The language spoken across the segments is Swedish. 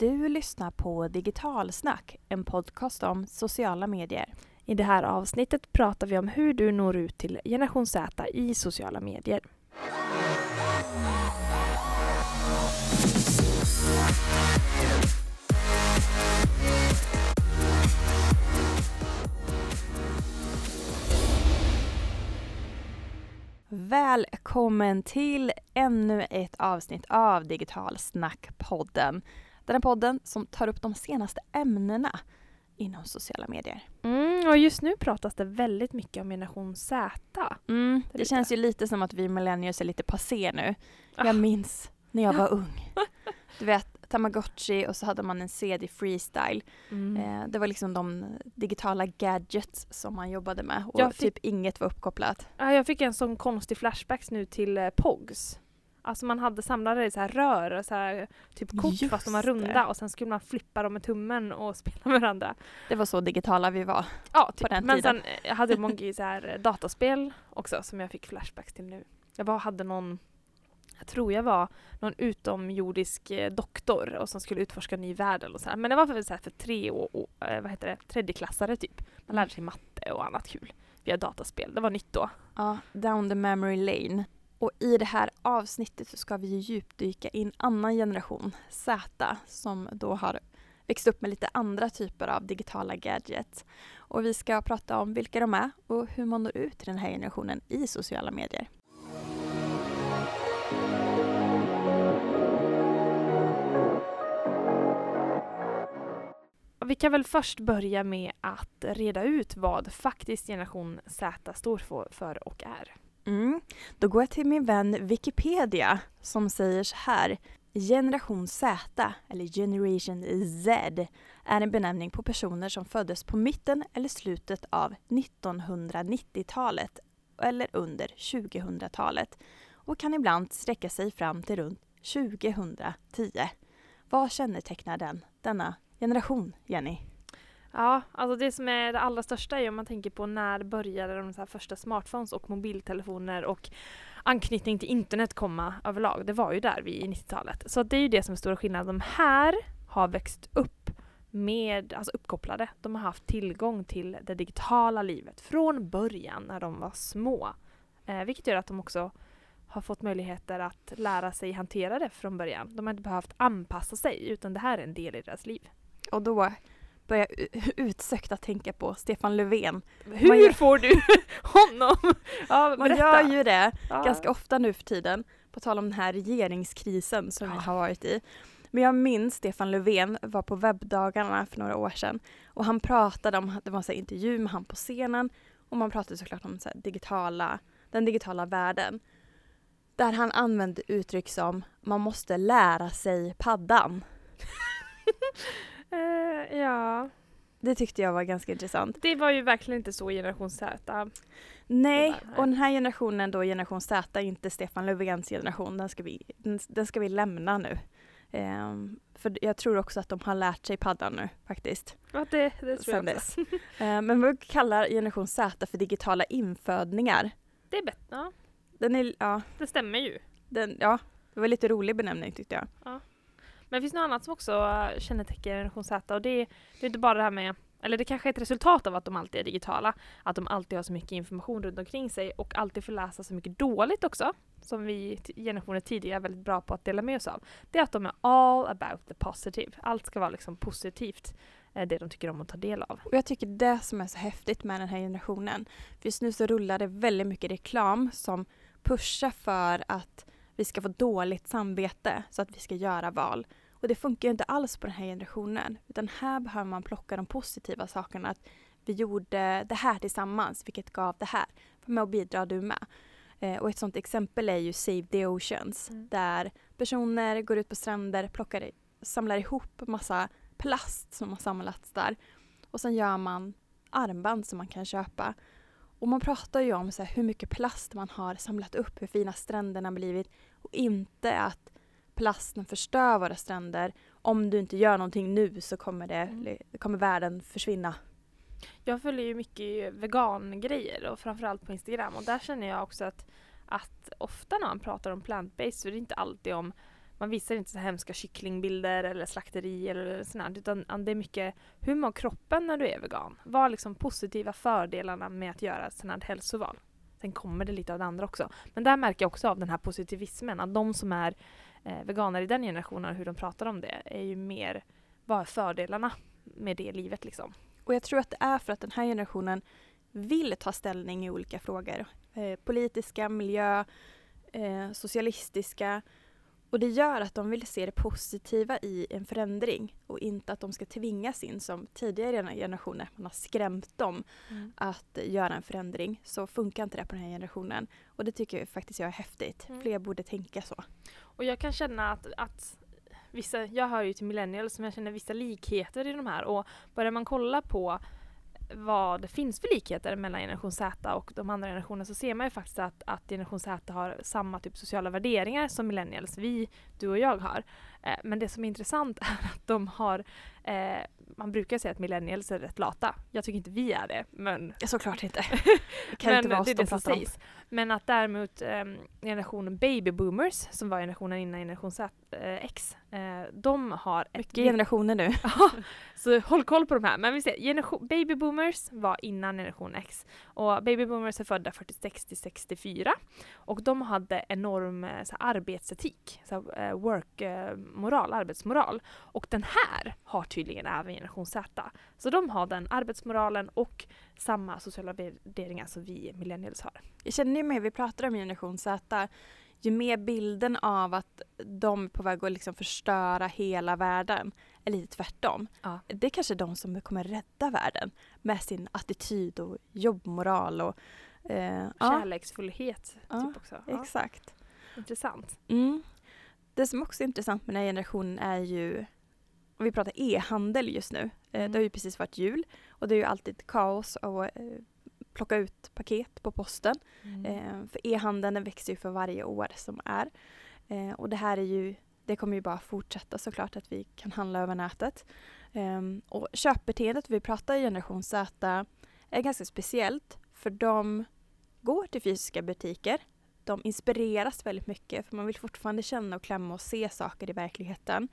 Du lyssnar på Digitalsnack, en podcast om sociala medier. I det här avsnittet pratar vi om hur du når ut till generation Z i sociala medier. Välkommen till ännu ett avsnitt av Digitalsnack-podden. Den här podden som tar upp de senaste ämnena inom sociala medier. Mm, och just nu pratas det väldigt mycket om generation Z. Mm, det känns ju lite som att vi millennials är lite passé nu. Ah. Jag minns när jag var ung. Du vet, Tamagotchi och så hade man en CD freestyle. Mm. Eh, det var liksom de digitala gadgets som man jobbade med och Jag fick- typ inget var uppkopplat. Ja, jag fick en sån konstig flashbacks nu till eh, POGs. Alltså man hade samlade i så här rör, så här, typ kort Just fast de var det. runda och sen skulle man flippa dem med tummen och spela med varandra. Det var så digitala vi var. Ja, typ. den Men tiden. sen eh, hade många så här eh, dataspel också som jag fick flashbacks till nu. Jag var, hade någon, jag tror jag var någon utomjordisk eh, doktor och som skulle utforska ny värld eller så här. Men det var för, så här, för tre och, och vad heter det, tredjeklassare typ. Man lärde sig matte och annat kul via dataspel. Det var nytt då. Ja, down the memory lane. Och i det här avsnittet så ska vi djupdyka i en annan generation, Z, som då har växt upp med lite andra typer av digitala gadgets. Och vi ska prata om vilka de är och hur man når ut till den här generationen i sociala medier. Vi kan väl först börja med att reda ut vad faktiskt generation Z står för och är. Mm. Då går jag till min vän Wikipedia som säger så här. Generation Z, eller Generation Z, är en benämning på personer som föddes på mitten eller slutet av 1990-talet eller under 2000-talet och kan ibland sträcka sig fram till runt 2010. Vad kännetecknar den, denna generation, Jenny? Ja, alltså det som är det allra största är om man tänker på när började de så här första smartphones och mobiltelefoner och anknytning till internet komma överlag. Det var ju där vi i 90-talet. Så det är ju det som är stora skillnaden. De här har växt upp med, alltså uppkopplade. De har haft tillgång till det digitala livet från början när de var små. Eh, vilket gör att de också har fått möjligheter att lära sig hantera det från början. De har inte behövt anpassa sig utan det här är en del i deras liv. Och då börjar u- utsökt att tänka på Stefan Löfven. Hur gör- får du honom? Ja, Man gör ju det ja. ganska ofta nu för tiden, på tal om den här regeringskrisen som vi Ja. har varit i. Men jag minns Stefan Löfven var på webbdagarna för några år sedan och han pratade om, det var en intervju med han på scenen och man pratade såklart om så digitala, den digitala världen. Där han använde uttryck som man måste lära sig paddan. Eh, ja, Det tyckte jag var ganska intressant. det var ju verkligen inte så i generation Z. Nej, och den här generationen då, generation Z, är inte Stefan Löfvens generation. Den ska vi, den, den ska vi lämna nu. Ehm, för jag tror också att de har lärt sig paddan nu faktiskt. Ja, det, det tror jag också. Ehm, men vi kallar generation Z för digitala infödningar. Det är bättre. Ja, Den är, ja, det stämmer ju. den, ja, det var lite rolig benämning tyckte jag. Men det finns något annat som också eh, kännetecknar generation Z och det är, det är inte bara det här med eller det kanske är ett resultat av att de alltid är digitala. Att de alltid har så mycket information runt omkring sig och alltid får läsa så mycket dåligt också. Som vi generationer tidigare är väldigt bra på att dela med oss av. Det är att de är all about the positive. Allt ska vara liksom positivt. Eh, det de tycker om att ta del av. Och jag tycker det som är så häftigt med den här generationen, för just nu så rullar det väldigt mycket reklam som pushar för att vi ska få dåligt samvete så att vi ska göra val. Och det funkar ju inte alls på den här generationen. Utan här behöver man plocka de positiva sakerna. Att vi gjorde det här tillsammans, vilket gav det här. Var med och bidra du med. Eh, och ett sånt exempel är ju Save the Oceans. Mm. Där personer går ut på stränder, plockar, samlar ihop massa plast som har samlats där. Och sen gör man armband som man kan köpa. Och man pratar ju om så hur mycket plast man har samlat upp, hur fina stränderna har blivit. Och inte att plasten förstör våra stränder. Om du inte gör någonting nu så kommer, det, Mm. kommer världen försvinna. Jag följer ju mycket vegangrejer och framförallt på Instagram och där känner jag också att, att ofta när man pratar om plant-based så är det inte alltid om man visar inte så hemska kycklingbilder eller slakteri eller sånt utan det är mycket hur mår kroppen när du är vegan? Vad är liksom positiva fördelarna med att göra ett sådant hälsoval? Sen kommer det lite av det andra också. Men där märker jag också av den här positivismen att de som är eh, veganer i den generationen, och hur de pratar om det, är ju mer vad är fördelarna med det livet liksom. Och jag tror att det är för att den här generationen vill ta ställning i olika frågor. Eh, politiska, miljö, eh, socialistiska. Och det gör att de vill se det positiva i en förändring och inte att de ska tvingas in som tidigare generationer. Man har skrämt dem mm. att göra en förändring. Så funkar inte det på den här generationen. Och det tycker jag faktiskt jag är häftigt. Mm. Fler borde tänka så. Och jag kan känna att, att vissa, jag hör ju till millennials som jag känner vissa likheter i de här och börjar man kolla på vad det finns för likheter mellan generation Z och de andra generationerna så ser man ju faktiskt att, att generation Z har samma typ sociala värderingar som millennials, vi, du och jag har. Eh, men det som är intressant är att de har eh, man brukar säga att millennials är rätt lata. Jag tycker inte vi är det, men... Såklart inte. Det kan men inte vara oss de pratar om. Men att däremot eh, generationen baby boomers, som var generationen innan generation Z, X, eh, de har... Mycket ett... generationer nu. så håll koll på de här. Men vi ser, generation, baby boomers var innan generation X. Och baby boomers är födda 46 till 64. Och de hade enorm eh, så arbetsetik, så eh, work-moral, arbetsmoral. Och den här har tydligen även generation Z. Så de har den arbetsmoralen och samma sociala värderingar som vi millennials har. Jag känner ju mer vi pratar om generation Z, ju mer bilden av att de är på väg att liksom förstöra hela världen är lite tvärtom. Ja. Det är kanske de som kommer rädda världen med sin attityd och jobbmoral och eh, Kärleksfullhet ja. typ också. Ja. Exakt. Intressant. Mm. Det som också är intressant med den här generationen är ju om vi pratar e-handel just nu. Mm. Det har ju precis varit jul och det är ju alltid kaos att eh, plocka ut paket på posten. Mm. Eh, för e-handeln växer ju för varje år som är. och det här är ju, det kommer ju bara fortsätta såklart att vi kan handla över nätet. Ehm, och köpbeteendet, vi pratar i generation Z, är ganska speciellt för de går till fysiska butiker. De inspireras väldigt mycket för man vill fortfarande känna och klämma och se saker i verkligheten.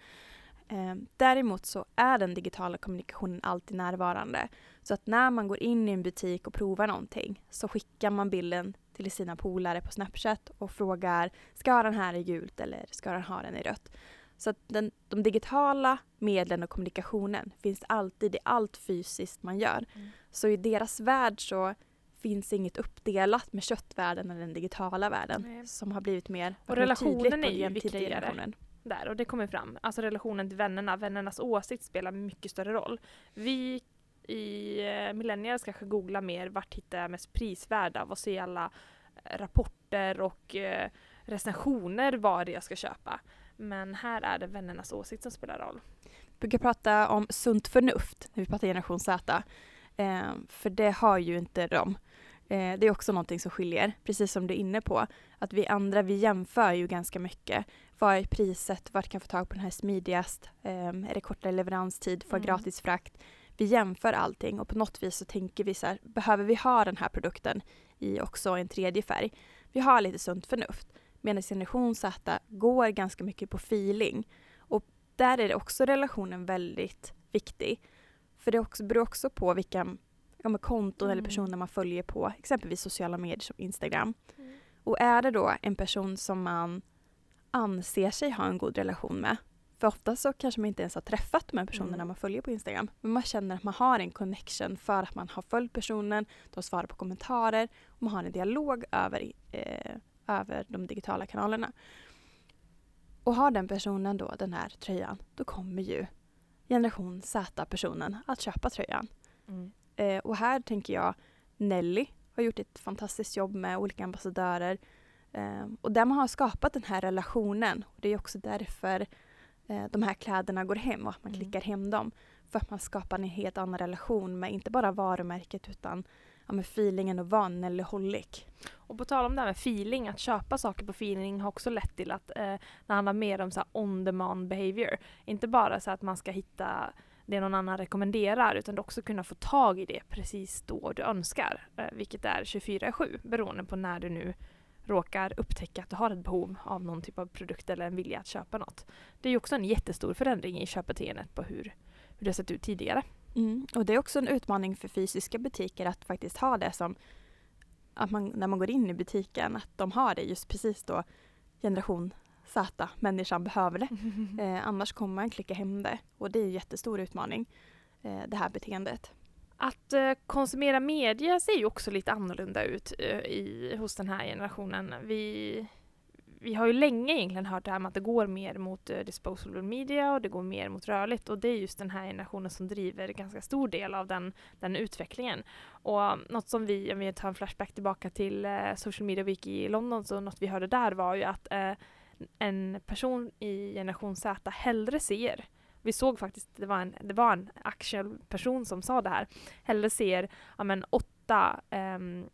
Eh, däremot så är den digitala kommunikationen alltid närvarande. Så att när man går in i en butik och provar någonting så skickar man bilden till sina polare på Snapchat och frågar ska den här i gult eller ska den ha den i rött? Så att den, de digitala medlen och kommunikationen finns alltid i allt fysiskt man gör. Mm. Så i deras värld så finns inget uppdelat med köttvärlden eller den digitala världen Nej. som har blivit mer Och relationen är ju viktigare där och det kommer fram. Alltså relationen till vännerna, vännernas åsikt spelar mycket större roll. Vi i eh, millennials kanske googlar mer vart hittar jag mest prisvärda, vad ser alla eh, rapporter och eh, recensioner vad jag ska köpa. Men här är det vännernas åsikt som spelar roll. Vi brukar prata om sunt förnuft när vi pratar generation Z. Eh, för det har ju inte de. Eh, det är också någonting som skiljer, precis som du är inne på. Att vi andra, vi jämför ju ganska mycket. Vad är priset? Vart kan jag få tag på den här smidigast? Eh, är det kortare leveranstid? Får jag mm. gratis frakt? Vi jämför allting och på något vis så tänker vi så här, behöver vi ha den här produkten i också en tredje färg? Vi har lite sunt förnuft. Medan generation Z går ganska mycket på feeling. Och där är det också relationen väldigt viktig. För det också, beror också på vilka ja, med konton mm. eller personer man följer på exempelvis sociala medier som Instagram. Mm. Och är det då en person som man anser sig ha en god relation med för ofta så kanske man inte ens har träffat de här personerna mm. man följer på Instagram. Men man känner att man har en connection för att man har följt personen, de svarar på kommentarer och man har en dialog över, eh, över de digitala kanalerna. Och har den personen då den här tröjan, då kommer ju generation Z-personen att köpa tröjan. Mm. Eh, och här tänker jag Nelly har gjort ett fantastiskt jobb med olika ambassadörer. Eh, och där man har skapat den här relationen. Och det är också därför eh, de här kläderna går hem och att man mm. klickar hem dem. För att man skapar en helt annan relation med inte bara varumärket utan ja, med feelingen och vara Nellyholic. Och på tal om det här med feeling, att köpa saker på feeling har också lett till att eh, det handlar mer om så on demand behavior. Inte bara så att man ska hitta det någon annan rekommenderar utan också kunna få tag i det precis då du önskar. Eh, vilket är 24-7 beroende på när du nu råkar upptäcka att du har ett behov av någon typ av produkt eller en vilja att köpa något. Det är ju också en jättestor förändring i köpbeteendet på hur, hur det sett ut tidigare. Mm. Och det är också en utmaning för fysiska butiker att faktiskt ha det som att man, när man går in i butiken, att de har det just precis då generation Z, människan behöver det. Eh, annars kommer man klicka hem det och det är en jättestor utmaning, eh, det här beteendet. Att eh, konsumera media ser ju också lite annorlunda ut eh, i, hos den här generationen. Vi, vi har ju länge egentligen hört det här med att det går mer mot eh, disposable media och det går mer mot rörligt och det är just den här generationen som driver ganska stor del av den, den utvecklingen. Och något som vi, om vi tar en flashback tillbaka till eh, Social Media Week i London, så något vi hörde där var ju att eh, en person i generation Z hellre ser vi såg faktiskt, det var en, det var en actual person som sa det här, hellre ser ja, men, åtta um,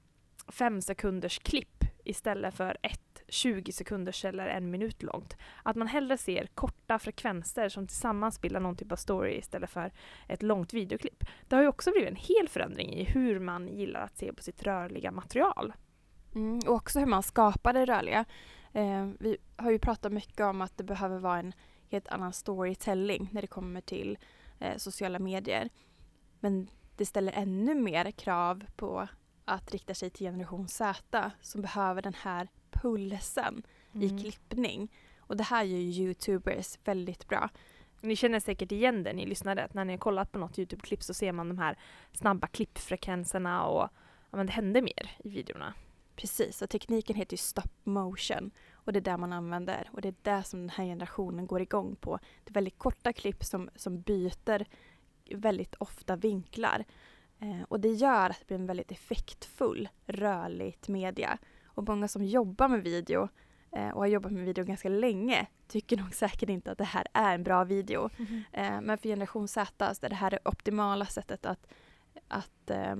fem sekunders klipp istället för ett 20 sekunders eller en minut långt. Att man hellre ser korta frekvenser som tillsammans bildar någon typ av story istället för ett långt videoklipp. Det har ju också blivit en hel förändring i hur man gillar att se på sitt rörliga material. Mm, och också hur man skapar det rörliga. Eh, vi har ju pratat mycket om att det behöver vara en helt annan storytelling när det kommer till eh, sociala medier. Men det ställer ännu mer krav på att rikta sig till generation Z som behöver den här pulsen mm. i klippning. Och det här gör ju Youtubers väldigt bra. Ni känner säkert igen det, ni lyssnade, att när ni har kollat på något Youtube-klipp så ser man de här snabba klippfrekvenserna och ja, men det händer mer i videorna. Precis, och tekniken heter ju stop motion och det är det man använder och det är det som den här generationen går igång på. Det är väldigt korta klipp som, som byter väldigt ofta vinklar. Eh, och det gör att det blir en väldigt effektfull, rörligt media. Och många som jobbar med video eh, och har jobbat med video ganska länge tycker nog säkert inte att det här är en bra video. Mm. Eh, men för generation Z så är det här det optimala sättet att, att eh,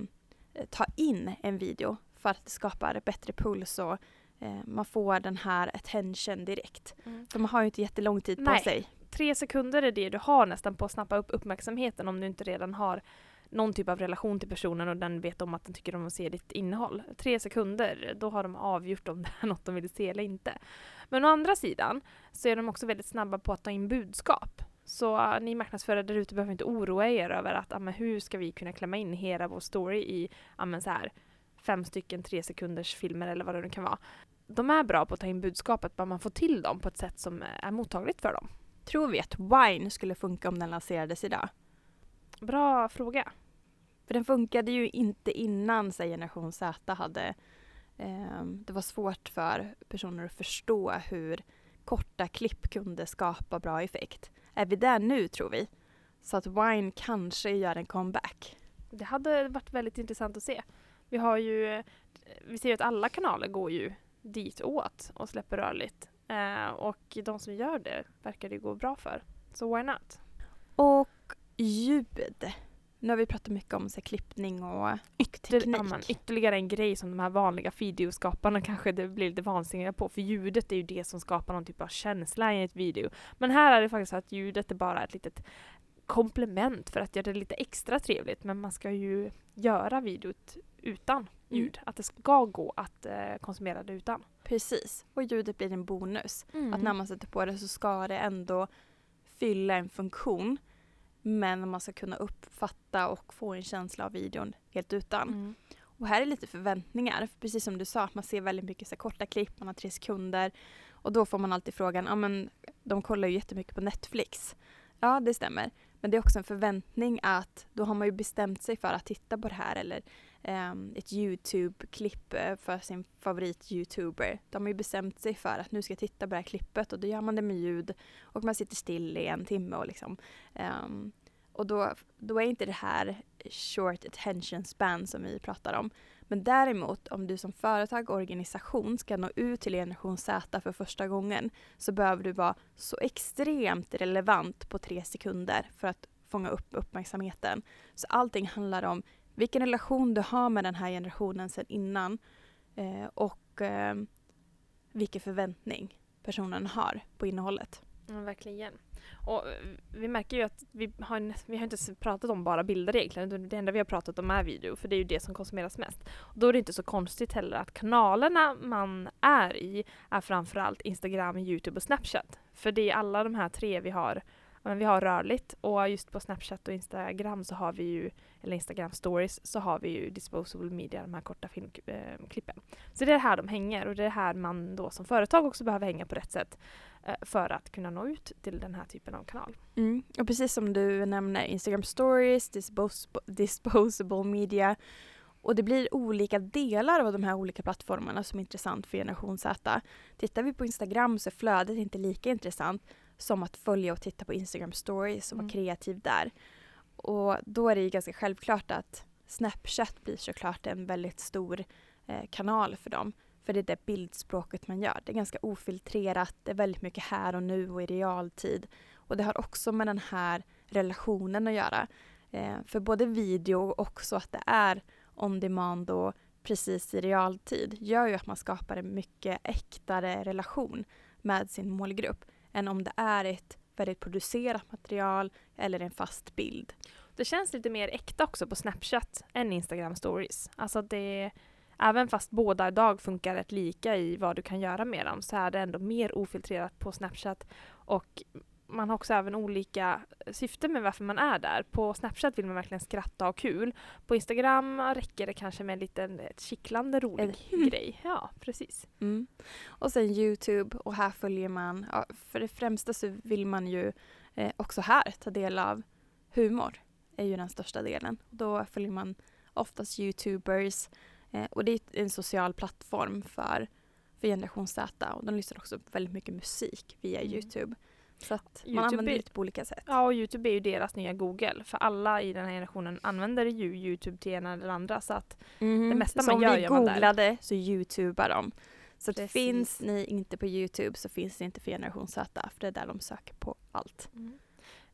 ta in en video för att det skapar bättre puls och eh, man får den här attention direkt. Mm. För man har ju inte jättelång tid Nej. på sig. Tre sekunder är det du har nästan på att snappa upp uppmärksamheten om du inte redan har någon typ av relation till personen och den vet om att den tycker om att se ditt innehåll. Tre sekunder, då har de avgjort om det är något de vill se eller inte. Men å andra sidan så är de också väldigt snabba på att ta in budskap. Så uh, ni marknadsförare där ute behöver inte oroa er över att uh, hur ska vi kunna klämma in hela vår story i uh, så här, fem stycken tre sekunders filmer eller vad det nu kan vara. De är bra på att ta in budskapet, bara man får till dem på ett sätt som är mottagligt för dem. Tror vi att Wine skulle funka om den lanserades idag? Bra fråga. För den funkade ju inte innan säg generation Z hade eh, det var svårt för personer att förstå hur korta klipp kunde skapa bra effekt. Är vi där nu tror vi? Så att Wine kanske gör en comeback. Det hade varit väldigt intressant att se. Vi har ju, vi ser ju att alla kanaler går ju ditåt och släpper rörligt. Eh, och de som gör det verkar det gå bra för. Så why not? Och ljud. Nu har vi pratat mycket om så klippning och, Ytter. Amen, ytterligare en grej som de här vanliga videoskaparna kanske det blir lite vansinniga på. För ljudet är ju det som skapar någon typ av känsla i ett video. Men här är det faktiskt så att ljudet är bara ett litet komplement för att göra det lite extra trevligt. Men man ska ju göra videot utan mm. ljud. Mm. Att det ska gå att eh, konsumera det utan. Precis. Och ljudet blir en bonus. Mm. Att när man sätter på det så ska det ändå fylla en funktion. Men man ska kunna uppfatta och få en känsla av videon helt utan. Mm. Och här är lite förväntningar. För precis som du sa, man ser väldigt mycket så korta klipp, man har tre sekunder. Och då får man alltid frågan, ja men de kollar ju jättemycket på Netflix. Ja, det stämmer. Men det är också en förväntning att då har man ju bestämt sig för att titta på det här eller um, ett Youtube-klipp eh, för sin favorit-youtuber. De har ju bestämt sig för att nu ska jag titta på det här klippet och då gör man det med ljud och man sitter still i en timme och liksom um, och då, då är inte det här short attention span som vi pratar om. Men däremot om du som företag och organisation ska nå ut till generation Z för första gången så behöver du vara så extremt relevant på tre sekunder för att fånga upp uppmärksamheten. Så allting handlar om vilken relation du har med den här generationen sedan innan eh, och eh, vilken förväntning personen har på innehållet. Ja, verkligen. Och eh, vi märker ju att vi har, vi har inte pratat om bara bilder egentligen. Det enda vi har pratat om är video, för det är ju det som konsumeras mest. Och då är det inte så konstigt heller att kanalerna man är i är framförallt Instagram, Youtube och Snapchat. För det är alla de här tre vi har men vi har rörligt och just på Snapchat och Instagram så har vi ju, eller Instagram stories, så har vi ju disposable media, de här korta filmklippen. Eh, så det är här de hänger och det är här man då som företag också behöver hänga på rätt sätt för att kunna nå ut till den här typen av kanal. Mm. Och precis som du nämner, Instagram stories, disposable, disposable media och det blir olika delar av de här olika plattformarna som är intressant för generation Z. Tittar vi på Instagram så är flödet inte lika intressant som att följa och titta på Instagram stories och vara mm. kreativ där. Och då är det ju ganska självklart att Snapchat blir såklart en väldigt stor eh, kanal för dem. För det är det bildspråket man gör. Det är ganska ofiltrerat, det är väldigt mycket här och nu och i realtid. Och det har också med den här relationen att göra. Eh, för både video och också att det är on demand och precis i realtid gör ju att man skapar en mycket äktare relation med sin målgrupp än om det är ett väldigt producerat material eller en fast bild. Det känns lite mer äkta också på Snapchat än Instagram stories. Alltså det, även fast båda idag funkar rätt lika i vad du kan göra med dem så är det ändå mer ofiltrerat på Snapchat och man har också även olika syften med varför man är där. På Snapchat vill man verkligen skratta och ha kul. På Instagram räcker det kanske med en liten ett kittlande rolig mm. grej. Ja, precis. Mm. Och sen Youtube och här följer man, ja, för det främsta så vill man ju eh, också här ta del av humor. är ju den största delen. Då följer man oftast Youtubers eh, och det är en social plattform för, för generation Z och de lyssnar också väldigt mycket musik via mm. Youtube. Så att man använder det på olika sätt. Ja, och Youtube är ju deras nya Google. För alla i den här generationen använder ju Youtube till ena eller andra. Så att mm. det mesta så man gör gör man där. googlade så youtubar de. Så att finns ni inte på Youtube så finns det inte för generation Z. För det är där de söker på allt. Mm.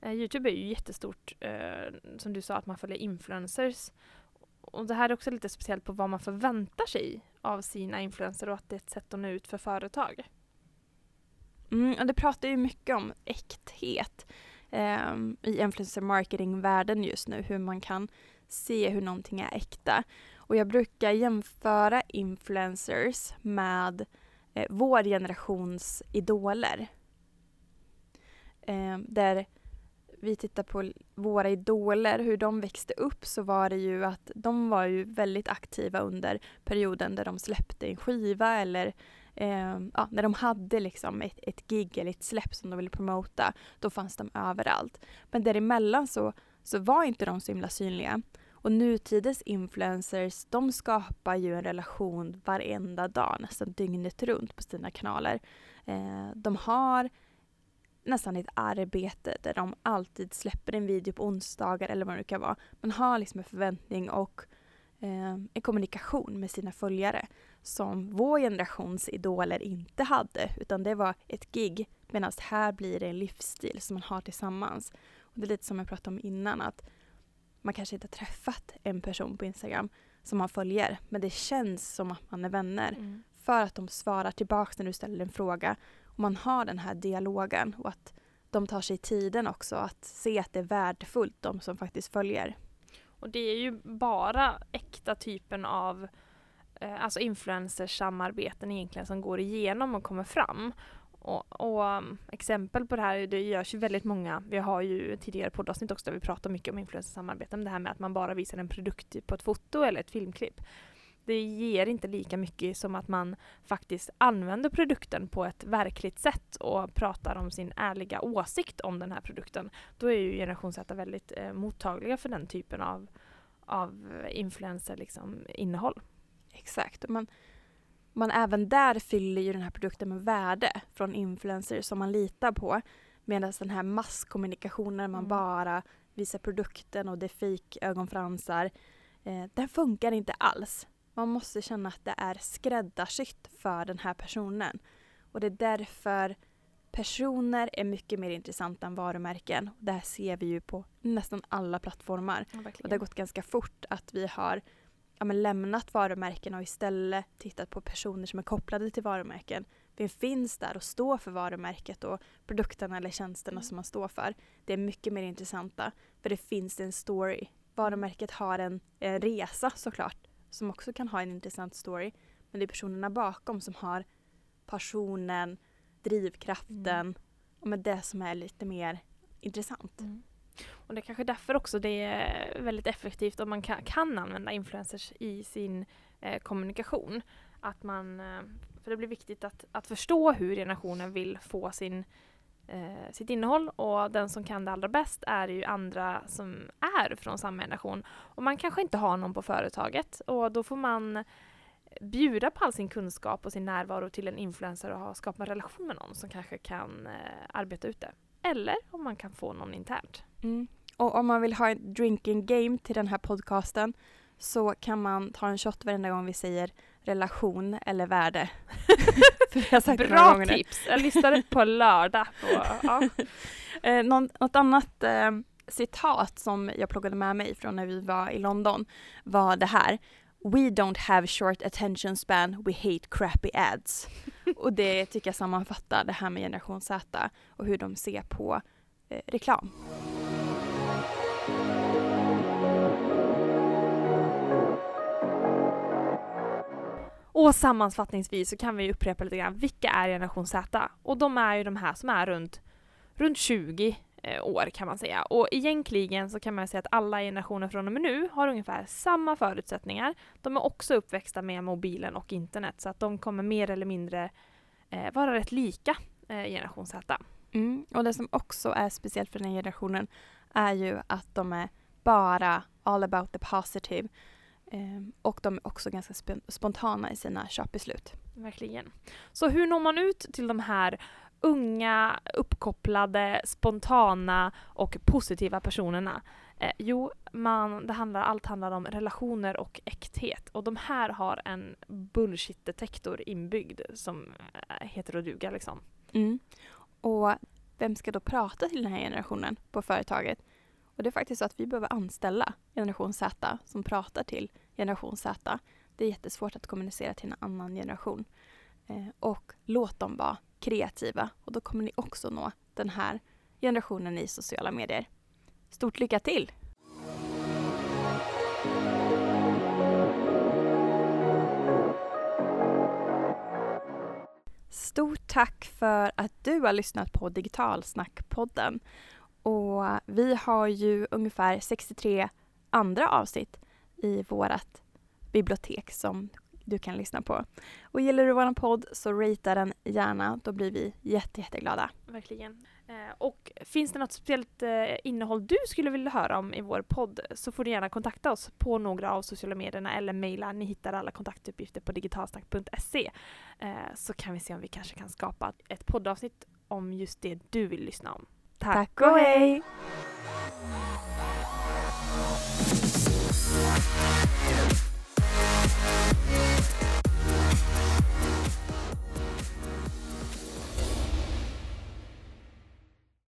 Uh, Youtube är ju jättestort. Uh, som du sa att man följer influencers. Och det här är också lite speciellt på vad man förväntar sig av sina influencers och att det är ett sätt att nå ut för företag. Mm, och det pratar ju mycket om äkthet eh, i influencer marketing-världen just nu, hur man kan se hur någonting är äkta. Och jag brukar jämföra influencers med eh, vår generations idoler. Eh, där vi tittar på våra idoler, hur de växte upp så var det ju att de var ju väldigt aktiva under perioden där de släppte en skiva eller eh, ja, när de hade liksom ett, ett gig eller ett släpp som de ville promota, då fanns de överallt. Men däremellan så, så var inte de så himla synliga. Och nutidens influencers, de skapar ju en relation varenda dag, nästan dygnet runt på sina kanaler. Eh, de har nästan ett arbete där de alltid släpper en video på onsdagar eller vad det kan vara. Man har liksom en förväntning och eh, en kommunikation med sina följare som vår generations idoler inte hade utan det var ett gig medan här blir det en livsstil som man har tillsammans. Och det är lite som jag pratade om innan att man kanske inte har träffat en person på Instagram som man följer men det känns som att man är vänner mm. för att de svarar tillbaka när du ställer en fråga man har den här dialogen och att de tar sig tiden också att se att det är värdefullt de som faktiskt följer. Och det är ju bara äkta typen av eh, alltså influencersamarbeten egentligen som går igenom och kommer fram. Och, och mm, exempel på det här, det görs ju väldigt många, vi har ju tidigare poddavsnitt också där vi pratar mycket om influencersamarbeten, det här med att man bara visar en produkt på ett foto eller ett filmklipp. Det ger inte lika mycket som att man faktiskt använder produkten på ett verkligt sätt och pratar om sin ärliga åsikt om den här produkten. Då är ju generation Z väldigt eh, mottagliga för den typen av, av influencer liksom, innehåll. Exakt. Man, man även där fyller ju den här produkten med värde från influencers som man litar på. Medan den här masskommunikationen, man mm. bara visar produkten och det är fik ögonfransar. Eh, den funkar inte alls. Man måste känna att det är skräddarsytt för den här personen. Och det är därför personer är mycket mer intressanta än varumärken. Det här ser vi ju på nästan alla plattformar. Ja, och det har gått ganska fort att vi har ja, lämnat varumärken och istället tittat på personer som är kopplade till varumärken. det finns där och står för varumärket och produkterna eller tjänsterna Mm. som man står för. Det är mycket mer intressanta för det finns en story. Varumärket har en, en resa såklart som också kan ha en intressant story. Men det är personerna bakom som har passionen, drivkraften Mm. och med det som är lite mer intressant. Och det är kanske därför också det är väldigt effektivt om man kan, kan använda influencers i sin eh, kommunikation. Att man, eh, för det blir viktigt att, att förstå hur generationen vill få sin, eh, sitt innehåll och den som kan det allra bäst är ju andra som är från samma generation. Och man kanske inte har någon på företaget och då får man bjuda på all sin kunskap och sin närvaro till en influencer och ha, skapa en relation med någon som kanske kan eh, arbeta ut det. Eller om man kan få någon internt. Mm. Och om man vill ha ett drinking game till den här podcasten så kan man ta en shot varenda gång vi säger relation eller värde. Bra tips! Jag listade på lördag. På, ja. Eh, någon, något annat eh, citat som jag plockade med mig från när vi var i London var det här. We don't have short attention span, we hate crappy ads. och det tycker jag sammanfattar det här med generation Z och hur de ser på eh, reklam. Och sammanfattningsvis så kan vi upprepa lite grann. Vilka är generation Z? Och de är ju de här som är runt, runt 20 eh, år kan man säga. Och egentligen så kan man säga att alla generationer från och med nu har ungefär samma förutsättningar. De är också uppväxta med mobilen och internet så att de kommer mer eller mindre eh, vara rätt lika eh, generation Z. Mm. Och det som också är speciellt för den här generationen är ju att de är bara all about the positive. Ehm, och de är också ganska sp- spontana i sina köpbeslut. Verkligen. Så hur når man ut till de här unga, uppkopplade, spontana och positiva personerna? Eh, jo, man, det handlar, allt handlar om relationer och äkthet. Och de här har en bullshit-detektor inbyggd som eh, heter att duga liksom. Mm. Och vem ska då prata till den här generationen på företaget? Och det är faktiskt så att vi behöver anställa generation Z som pratar till generation Z. Det är jättesvårt att kommunicera till en annan generation. Eh, och låt dem vara kreativa och då kommer ni också nå den här generationen i sociala medier. Stort lycka till! Stort tack för att du har lyssnat på Digitalsnackpodden. Och vi har ju ungefär 63 andra avsnitt i vårt bibliotek som du kan lyssna på. Och gillar du vår podd så ratea den gärna, då blir vi jätte, jätteglada. Verkligen. Eh, och finns det något speciellt eh, innehåll du skulle vilja höra om i vår podd så får du gärna kontakta oss på några av sociala medierna eller mejla. Ni hittar alla kontaktuppgifter på digitalsnack.se eh, så kan vi se om vi kanske kan skapa ett poddavsnitt om just det du vill lyssna om. Tack och hej!